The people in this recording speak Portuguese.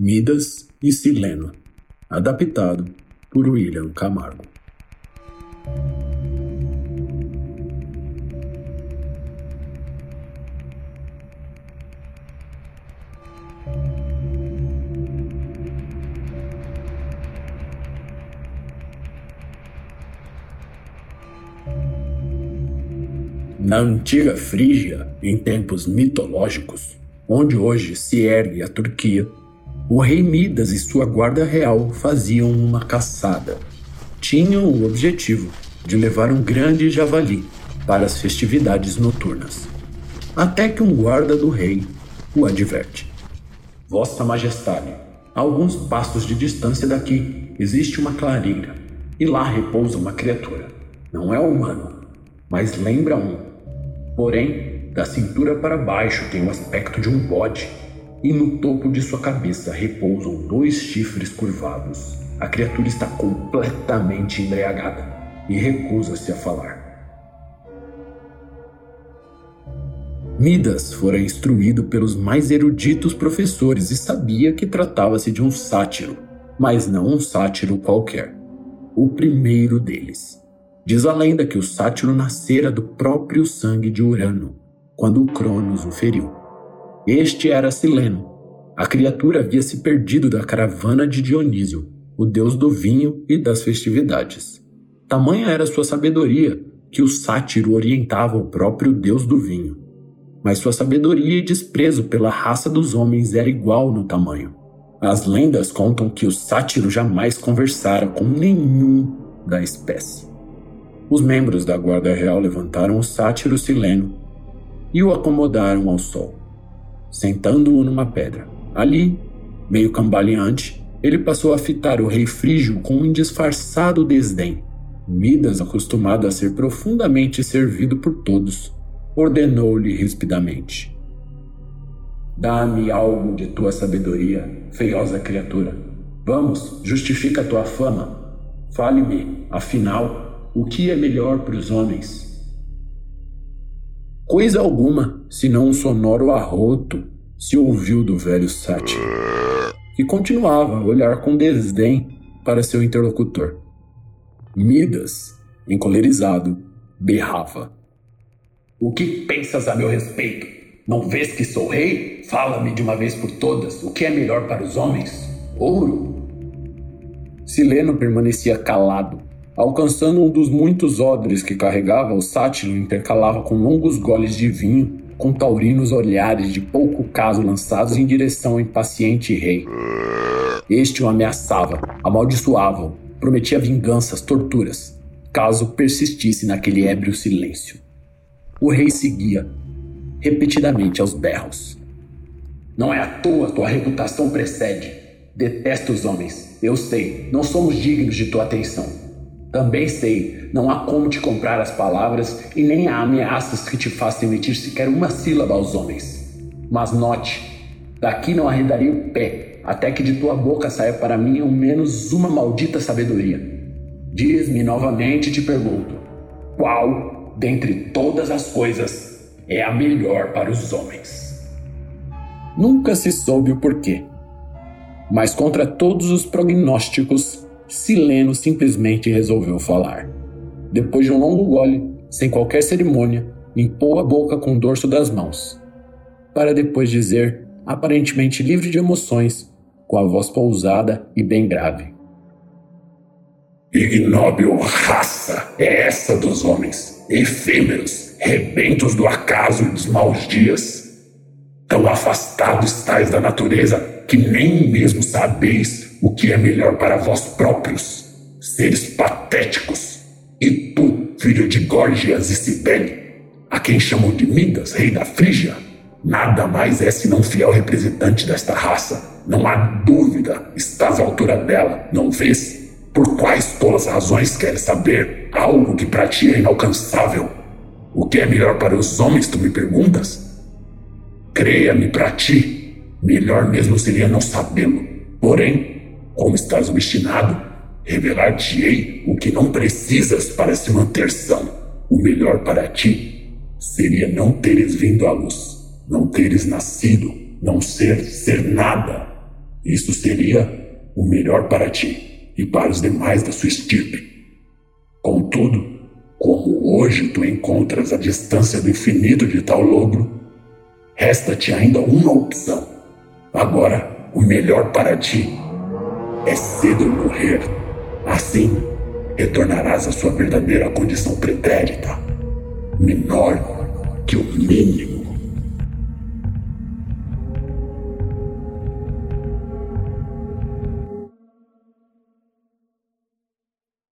Midas e Sileno, adaptado por William Camargo. Na antiga Frígia, em tempos mitológicos, onde hoje se ergue a Turquia, o rei Midas e sua guarda real faziam uma caçada. Tinham o objetivo de levar um grande javali para as festividades noturnas. Até que um guarda do rei o adverte: Vossa Majestade, a alguns passos de distância daqui existe uma clareira e lá repousa uma criatura. Não é humano, mas lembra um. Porém, da cintura para baixo tem o aspecto de um bode e no topo de sua cabeça repousam dois chifres curvados. A criatura está completamente embriagada e recusa-se a falar. Midas fora instruído pelos mais eruditos professores e sabia que tratava-se de um sátiro, mas não um sátiro qualquer. O primeiro deles. Diz a lenda que o sátiro nascera do próprio sangue de Urano, quando o Cronos o feriu. Este era Sileno. A criatura havia se perdido da caravana de Dionísio, o deus do vinho e das festividades. Tamanha era sua sabedoria que o sátiro orientava o próprio deus do vinho. Mas sua sabedoria e desprezo pela raça dos homens era igual no tamanho. As lendas contam que o sátiro jamais conversara com nenhum da espécie. Os membros da Guarda Real levantaram o sátiro sileno e o acomodaram ao sol sentando-o numa pedra. Ali, meio cambaleante, ele passou a fitar o rei frígio com um disfarçado desdém. Midas, acostumado a ser profundamente servido por todos, ordenou-lhe rispidamente: Dá-me algo de tua sabedoria, feiosa criatura. Vamos, justifica tua fama. Fale-me, afinal, o que é melhor para os homens? Coisa alguma, senão um sonoro arroto, se ouviu do velho sátiro, que continuava a olhar com desdém para seu interlocutor. Midas, encolerizado, berrava. O que pensas a meu respeito? Não vês que sou rei? Fala-me de uma vez por todas o que é melhor para os homens? Ouro? Sileno permanecia calado, Alcançando um dos muitos odres que carregava, o sátiro intercalava com longos goles de vinho, com taurinos olhares de pouco caso lançados em direção ao impaciente rei. Este o ameaçava, amaldiçoava-o, prometia vinganças, torturas, caso persistisse naquele ébrio silêncio. O rei seguia, repetidamente aos berros. Não é à toa tua reputação precede. Detesto os homens, eu sei, não somos dignos de tua atenção. Também sei, não há como te comprar as palavras e nem há ameaças que te façam emitir sequer uma sílaba aos homens. Mas note, daqui não arredaria o pé, até que de tua boca saia para mim ao menos uma maldita sabedoria. Diz-me novamente e te pergunto: qual, dentre todas as coisas, é a melhor para os homens? Nunca se soube o porquê, mas contra todos os prognósticos, Sileno simplesmente resolveu falar. Depois de um longo gole, sem qualquer cerimônia, limpou a boca com o dorso das mãos, para depois dizer, aparentemente livre de emoções, com a voz pousada e bem grave: Ignóbil raça é essa dos homens, efêmeros, rebentos do acaso e dos maus dias. Tão afastados estáis da natureza que nem mesmo sabeis o que é melhor para vós próprios, seres patéticos. E tu, filho de Górgias e Cibele, a quem chamam de Midas, rei da Frígia, Nada mais é senão fiel representante desta raça. Não há dúvida, estás à altura dela, não vês? Por quais tolas razões queres saber algo que para ti é inalcançável? O que é melhor para os homens, tu me perguntas? Creia-me para ti, melhor mesmo seria não sabê-lo. Porém, como estás obstinado, revelar-te-ei o que não precisas para se manter são. O melhor para ti seria não teres vindo à luz não teres nascido, não ser ser nada. Isso seria o melhor para ti e para os demais da sua estirpe. Contudo, como hoje tu encontras a distância do infinito de tal logro, resta-te ainda uma opção. Agora, o melhor para ti é cedo morrer. Assim, retornarás à sua verdadeira condição pretérita, menor que o mínimo